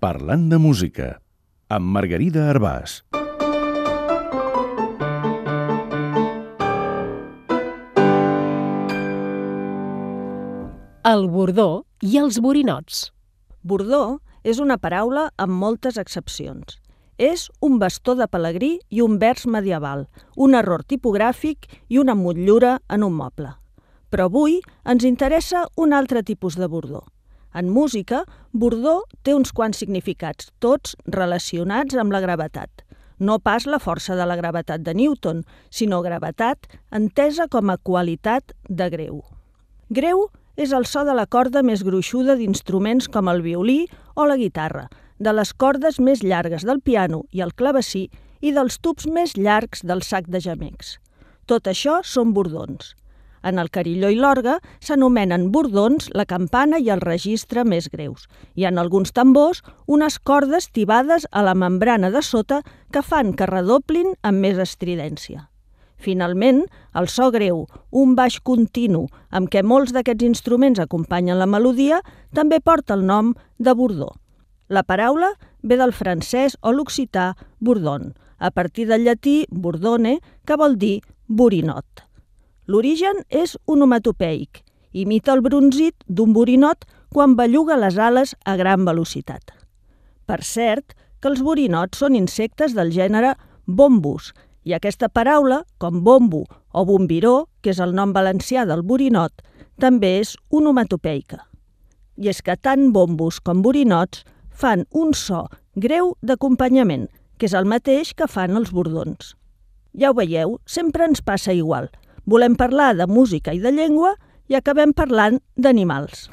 Parlant de música, amb Margarida Arbàs. El bordó i els borinots. Bordó és una paraula amb moltes excepcions. És un bastó de pelegrí i un vers medieval, un error tipogràfic i una motllura en un moble. Però avui ens interessa un altre tipus de bordó. En música, bordó té uns quants significats, tots relacionats amb la gravetat. No pas la força de la gravetat de Newton, sinó gravetat entesa com a qualitat de greu. Greu és el so de la corda més gruixuda d'instruments com el violí o la guitarra, de les cordes més llargues del piano i el clavecí i dels tubs més llargs del sac de gemecs. Tot això són bordons. En el carilló i l'orgue s'anomenen bordons la campana i el registre més greus, i en alguns tambors unes cordes tibades a la membrana de sota que fan que redoblin amb més estridència. Finalment, el so greu, un baix continu amb què molts d'aquests instruments acompanyen la melodia, també porta el nom de bordó. La paraula ve del francès o l'occità bordon, a partir del llatí bordone, que vol dir borinot. L'origen és onomatopeic, imita el bronzit d'un borinot quan belluga les ales a gran velocitat. Per cert, que els borinots són insectes del gènere bombus, i aquesta paraula, com bombo o bombiró, que és el nom valencià del borinot, també és onomatopeica. I és que tant bombos com borinots fan un so greu d'acompanyament, que és el mateix que fan els bordons. Ja ho veieu, sempre ens passa igual. Volem parlar de música i de llengua i acabem parlant d'animals.